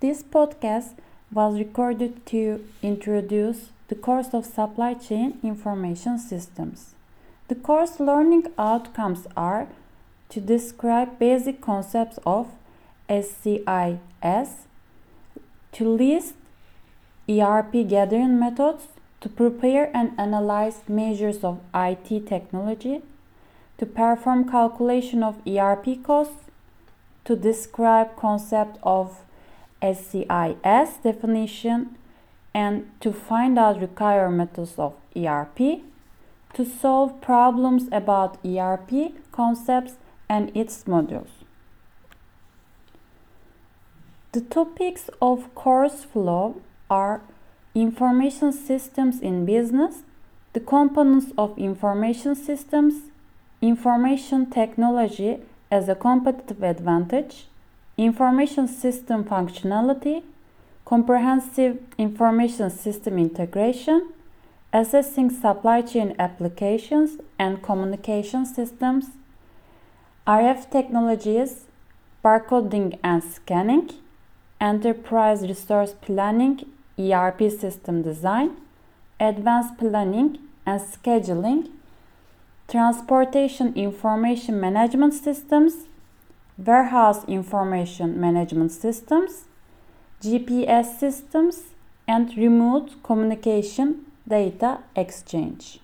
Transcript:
This podcast was recorded to introduce the course of Supply Chain Information Systems. The course learning outcomes are to describe basic concepts of SCIS, to list ERP gathering methods, to prepare and analyze measures of IT technology, to perform calculation of ERP costs, to describe concept of SCIS definition and to find out required methods of ERP, to solve problems about ERP concepts and its modules. The topics of course flow are information systems in business, the components of information systems, information technology as a competitive advantage, information system functionality, comprehensive information system integration, assessing supply chain applications and communication systems, RF technologies, barcoding and scanning, enterprise resource planning, ERP system design, advanced planning and scheduling, transportation information management systems, warehouse information management systems, GPS systems, and remote communication data exchange.